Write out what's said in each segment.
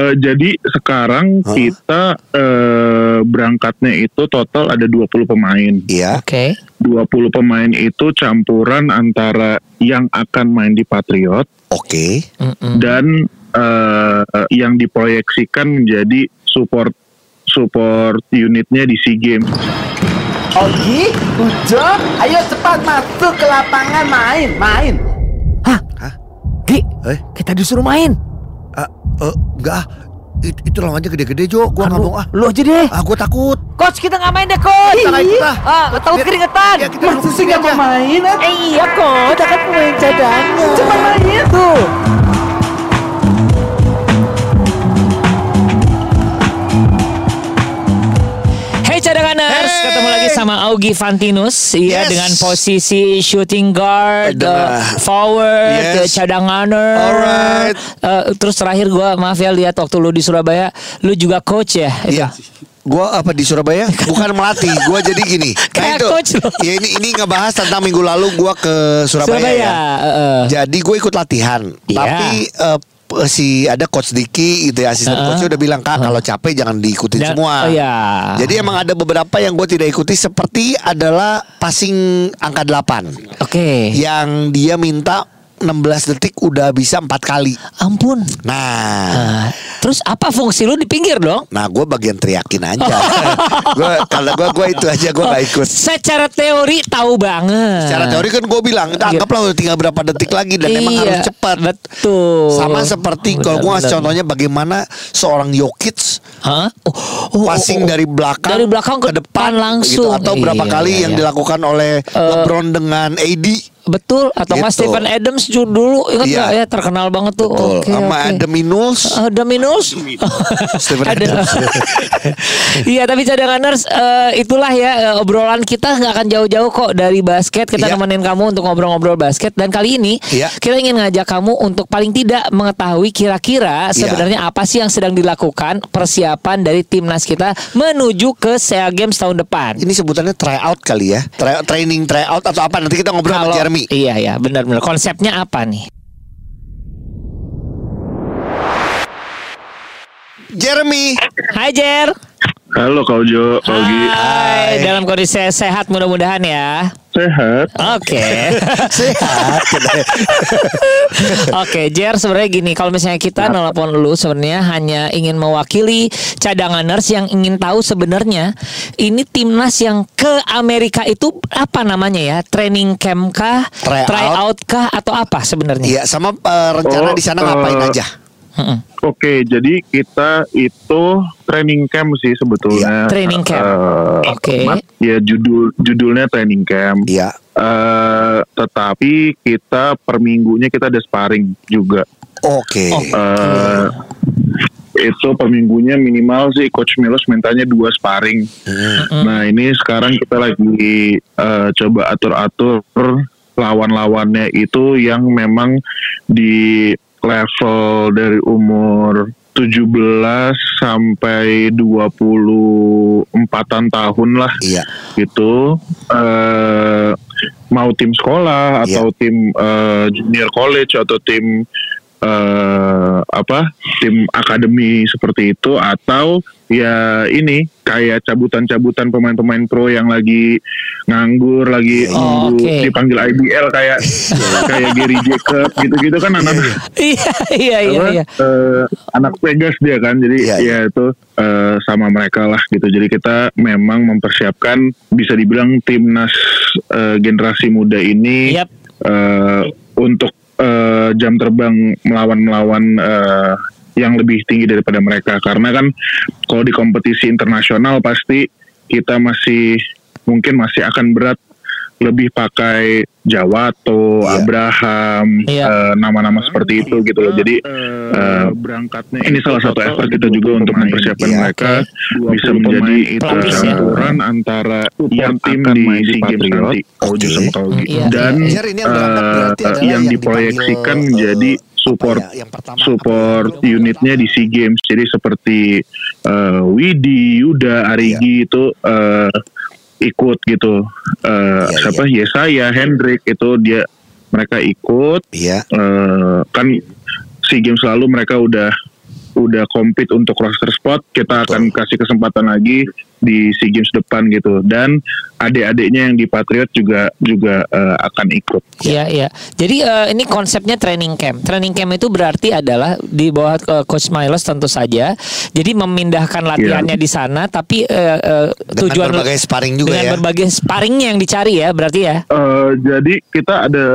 Eh, jadi sekarang Hah? kita eh, berangkatnya itu total ada 20 pemain. Iya. Oke. 20 pemain itu campuran antara yang akan main di Patriot Oke. Mm-mm. dan eh, yang diproyeksikan menjadi support support unitnya di SEA Games. Ogi, Ujo, ayo cepat masuk ke lapangan main, main. Hah? Hah? Gi, Eh? kita disuruh main. Eh, enggak ah. It- itu lawannya gede-gede Jo. Gua nggak mau ah. Lu aja deh. Ah, gua takut. Coach kita nggak main deh coach. Kita nggak ikut ah. Ah, takut keringetan. Ya, kita Masa sih nggak mau main? Eh iya coach, kita kan pemain cadangan. Augie Fantinus ya Yes. dengan posisi shooting guard, uh, forward, Yes. uh, cadanganer. Alright. Uh, terus terakhir gua maaf ya lihat waktu lu di Surabaya, lu juga coach ya? Iya. Gua apa di Surabaya? Bukan melatih. Gua jadi gini. Nah, Kayak itu. coach loh. Ya ini ini ngebahas tentang minggu lalu gua ke Surabaya, Surabaya. ya. uh, Jadi gue ikut latihan. Iya. Tapi p- si ada coach Diki gitu ya asisten Uh-uh. coachnya udah bilang kak kalau capek jangan diikutin Dan- semua. oh, iya. Jadi emang ada beberapa yang gue tidak ikuti seperti adalah passing angka 8 Oke. yang dia minta 16 detik udah bisa empat kali. Ampun. Nah, Uh, terus apa fungsi lu di pinggir dong? nah gue bagian teriakin aja. gue kalau gue gue itu aja gue nggak ikut. Secara teori tahu banget. Secara teori kan gue bilang, Iya. anggaplah udah tinggal berapa detik lagi dan emang Iya, harus cepat. Betul. Sama seperti kalau gue ngasih contohnya bagaimana seorang Jokic Hah? Oh, oh, passing oh, oh. dari belakang Dari belakang ke depan langsung. gitu. atau berapa Iya, kali iya, yang dilakukan oleh LeBron dengan AD Betul atau Gitu. Stephen Adams dulu ingat Iya. nggak ya terkenal banget tuh. Betul. Oke, sama oke. Adam Minus Ada minus. Stephen Ada. Adams. Iya tapi cadanganers eh, itulah ya eh, obrolan kita nggak akan jauh-jauh kok dari basket. Kita Iya. nemenin kamu untuk ngobrol-ngobrol basket dan kali ini Iya. kita ingin ngajak kamu untuk paling tidak mengetahui kira-kira Iya. sebenarnya apa sih yang sedang dilakukan persiapan dari timnas kita menuju ke SEA Games tahun depan. ini sebutannya tryout kali ya Try- training tryout atau apa nanti kita ngobrol sama Jeremy Iya ya benar-benar konsepnya apa nih? Jeremy Hai Jer. Halo Kak Ujo, Kak Ugi. Hai. Hai. Dalam kondisi sehat mudah-mudahan ya. Sehat. Oke. sehat Oke, Jer sebenarnya gini, kalau misalnya kita nelpon lu sebenarnya hanya ingin mewakili cadanganers yang ingin tahu sebenarnya ini timnas yang ke Amerika itu apa namanya ya? Training camp kah? Tryout. Tryout kah atau apa sebenarnya? Iya sama eh, rencana Oh, di sana ngapain eh, aja Mm-mm. Oke, jadi kita itu training camp sih sebetulnya. Iya, training camp. Eh, Oke. Ya judul judulnya training camp. Iya Eh, tetapi kita per minggunya kita ada sparring juga. oke Eh, itu per minggunya minimal sih Coach Milos mintanya dua sparring. Hmm. Nah ini sekarang kita lagi eh, coba atur-atur lawan-lawannya itu yang memang di level dari umur 17 sampai 24-an tahun lah. Iya. Gitu. Eh mau tim sekolah Iya. atau tim eh, junior college atau tim eh apa tim akademi seperti itu atau ya ini kayak cabutan-cabutan pemain-pemain pro yang lagi nganggur lagi Iya, iya. nunggu Oke. dipanggil IBL kayak kayak Gary Jacob gitu-gitu kan anak Iya, iya, iya, apa, iya. eh, anak Vegas dia kan jadi Iya, ya itu eh, sama mereka lah gitu jadi kita memang mempersiapkan bisa dibilang timnas eh, generasi muda ini Yap. eh, untuk eh, jam terbang melawan melawan eh, yang lebih tinggi daripada mereka. Karena kan kalau di kompetisi internasional pasti kita masih mungkin masih akan berat lebih pakai Jawato, Iya. Abraham, Iya. eh, nama-nama seperti itu gitu loh. Jadi eh, berangkatnya ini salah satu effort kita juga untuk mempersiapkan Iya, mereka bisa menjadi itu Pelapis ya. campuran antara yang tim akan di main di SEA Games Patriot. nanti, Ojo sama Kaugi. Iya, dan iya. Jar, ini yang yang diproyeksikan menjadi support ya, yang pertama, support apa ya, unitnya di SEA Games. Jadi seperti eh, Widi, Yuda, Arigi itu eh, ikut gitu. Eh, Iya, siapa? Yesaya, Hendrik itu dia mereka ikut. Iya. Eh, kan SEA Games lalu mereka udah udah compete untuk roster spot, kita akan kasih kesempatan lagi di SEA Games depan gitu. Dan adik-adiknya yang di Patriot juga juga eh, akan ikut. Iya iya. Jadi eh, ini konsepnya training camp. Training camp itu berarti adalah di bawah eh, coach Milos tentu saja. Jadi memindahkan latihannya di sana tapi eh, eh, Dengan tujuan berbagai sparring juga dengan ya. berbagai sparringnya yang dicari ya berarti ya. Eh, jadi kita ada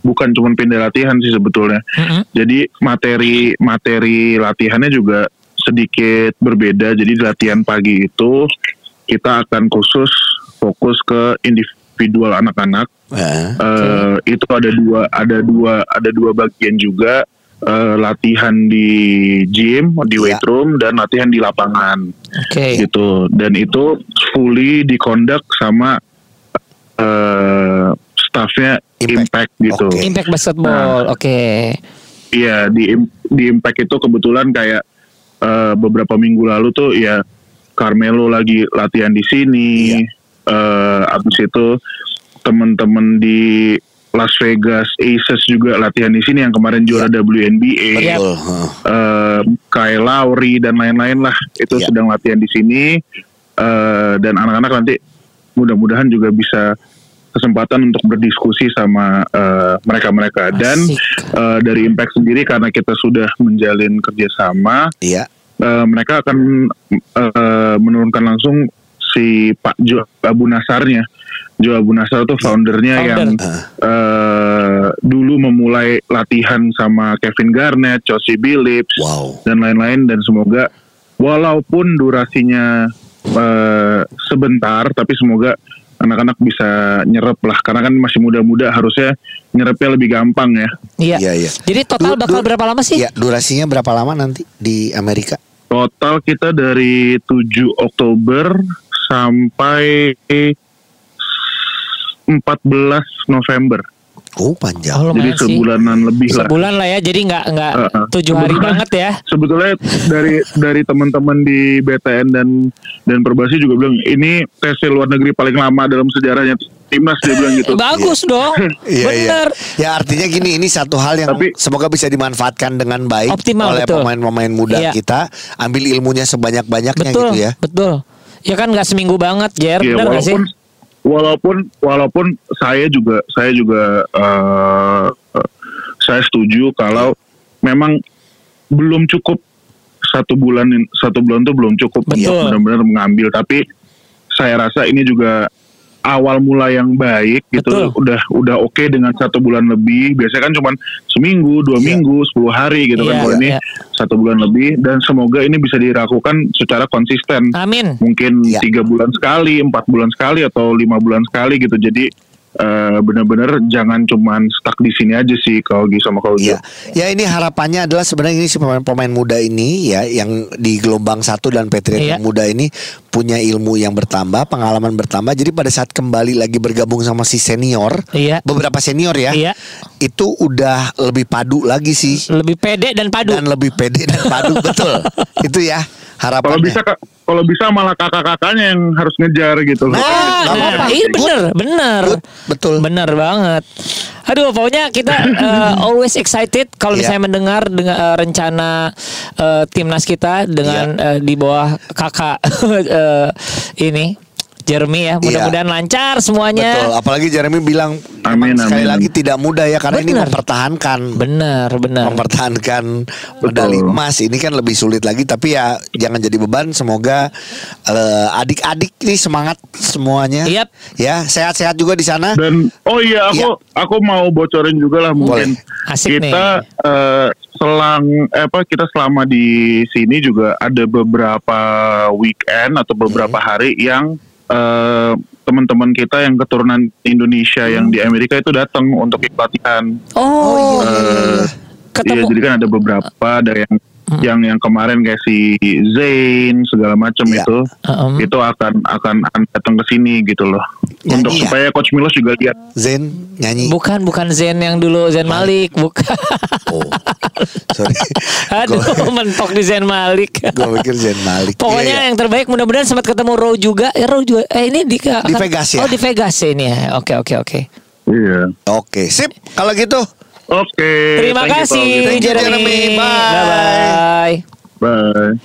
bukan cuma pindah latihan sih sebetulnya. Mm-mm. Jadi materi materi latihannya juga sedikit berbeda. Jadi di latihan pagi itu kita akan khusus fokus ke individual anak-anak. Ya. Eh, Itu ada dua ada dua ada dua bagian juga eh, latihan di gym di Ya. weight room dan latihan di lapangan Oke. gitu. Dan itu fully dikondak sama staffnya Impact. impact, gitu. Oke. Impact basketball. Oke. Iya di di Impact itu kebetulan kayak eh, beberapa minggu lalu tuh ya Carmelo lagi latihan di sini. Iya. Eh, abis itu teman-teman di Las Vegas Aces juga latihan di sini yang kemarin juara WNBA. Iya. Betul. Heeh. Eh, Kyle Lowry dan lain-lain lah itu Iya. sedang latihan di sini Eh, dan anak-anak nanti mudah-mudahan juga bisa kesempatan untuk berdiskusi sama eh, mereka-mereka dan Asik. eh, dari Impact sendiri karena kita sudah menjalin kerjasama Iya. eh, mereka akan eh, menurunkan langsung si Pak Jo Abu Nasarnya Jo Abu Nasar tuh foundernya Founder. yang eh, dulu memulai latihan sama Kevin Garnett, Chauncey Billups Wow. dan lain-lain dan semoga walaupun durasinya eh, sebentar tapi semoga anak-anak bisa nyerap lah karena kan masih muda-muda harusnya nyerapnya lebih gampang ya. Iya. Iya, iya. Jadi total Du- bakal du- berapa lama sih? Iya, durasinya berapa lama nanti di Amerika? Total kita dari 7 Oktober sampai 14 November. Oh, panjang. Oh, Jadi lumayan sih. sebulanan lebih lah. Sebulan lah ya. Jadi nggak nggak Uh, uh. tujuh hari Sebetulnya- banget ya. Sebetulnya dari dari teman-teman di BTN dan dan Perbasi juga bilang ini tes luar negeri paling lama dalam sejarahnya timnas dia bilang gitu. Bagus dong. Iya, Bener. iya. Ya artinya gini, ini satu hal yang Tapi- semoga bisa dimanfaatkan dengan baik Optimal, oleh pemain-pemain muda Iya. kita. Ambil ilmunya sebanyak-banyaknya Betul. gitu ya. Betul. Ya kan nggak seminggu banget, Jer. Iya, Bener nggak sih? Walaupun walaupun saya juga saya juga eh, saya setuju kalau memang belum cukup satu bulan satu bulan itu belum cukup Betul. untuk benar-benar mengambil tapi saya rasa ini juga awal mula yang baik gitu Betul. udah udah oke dengan satu bulan lebih biasanya kan cuman seminggu dua Iya. minggu 10 hari gitu Iya, kan kalau ini iya. satu bulan lebih dan semoga ini bisa dilakukan secara konsisten Amin. mungkin Ya. tiga bulan sekali, empat bulan sekali atau lima bulan sekali gitu. Jadi eh, benar-benar jangan cuman stuck di sini aja sih kalau Gi sama kalau Iya, ya ini harapannya adalah sebenarnya ini si pemain-pemain muda ini ya yang di gelombang satu dan Patriot yang muda ini punya ilmu yang bertambah, pengalaman bertambah. Jadi pada saat kembali lagi bergabung sama si senior, Iya. beberapa senior ya, Iya. itu udah lebih padu lagi sih Lebih pede dan padu. dan lebih pede dan padu betul. Itu ya Kalau harapannya. bisa Kak, kalau bisa malah kakak-kakaknya yang harus ngejar gitu loh. Nah, Ah, nah, apa-apa. iya bener, bener, Good, betul. bener banget. Aduh, pokoknya kita uh, always excited kalau Iya. misalnya mendengar dengan uh, rencana uh, timnas kita dengan Iya. uh, di bawah kakak uh, ini Jeremy ya. Mudah-mudahan lancar semuanya. Betul, apalagi Jeremy bilang Amin, sekali amin. lagi tidak mudah ya karena ini Benar. mempertahankan Bener, bener. mempertahankan medali emas ini kan lebih sulit lagi tapi ya jangan jadi beban semoga eh, adik-adik nih semangat semuanya Yap. ya sehat-sehat juga di sana Dan oh iya aku aku mau bocorin juga lah mungkin Boleh. Asik kita eh, selang eh, apa kita selama di sini juga ada beberapa weekend atau beberapa Hmm. hari yang eh, teman-teman kita yang keturunan Indonesia yang di Amerika itu datang untuk ikut latihan. Oh, iya, iya, ketemu. Iya, jadi kan ada beberapa ada yang yang yang kemarin kayak si Zain segala macam Iya. itu Um, itu akan akan akan datang ke sini gitu loh. Nyanyi Untuk ya? supaya coach Milos juga lihat. Zen nyanyi bukan bukan Zen yang dulu Zen Malik, bukan. oh sorry Aduh, mentok di Zen Malik. gue pikir Zen Malik Pokoknya Iya, iya. yang terbaik mudah-mudahan sempat ketemu Row juga. Ya Row juga. Eh ini di Di Vegas ya? Oh di Vegas ya ini ya. Oke oke oke. Iya. oke sip kalau gitu Oke. Terima thank you, kasih Ogi. Thank you, Jeremy. Jeremy. Bye. Bye. Bye.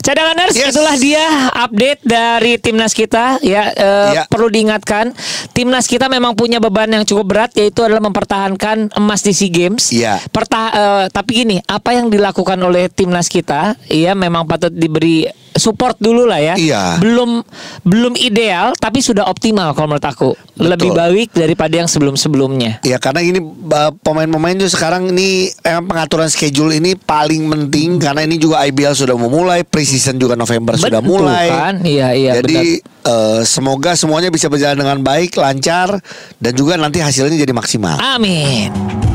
Cadanganers, Yes. itulah dia update dari timnas kita. Ya, eh, Ya. perlu diingatkan, timnas kita memang punya beban yang cukup berat, yaitu adalah mempertahankan emas di Sea Games. Iya. Perta- eh, tapi gini, apa yang dilakukan oleh timnas kita, ya memang patut diberi support dulu lah ya. Iya. Belum belum ideal, tapi sudah optimal kalau menurut aku. Lebih baik daripada yang sebelum-sebelumnya. Ya karena ini pemain-pemain tuh sekarang ini emang pengaturan schedule ini paling penting karena ini juga IBL sudah memulai, preseason juga November sudah Betul mulai. kan? Iya, iya, Jadi eh, semoga semuanya bisa berjalan dengan baik, lancar dan juga nanti hasilnya jadi maksimal. Amin.